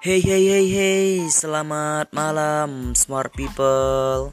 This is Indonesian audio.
Hey hey hey hey, selamat malam smart people.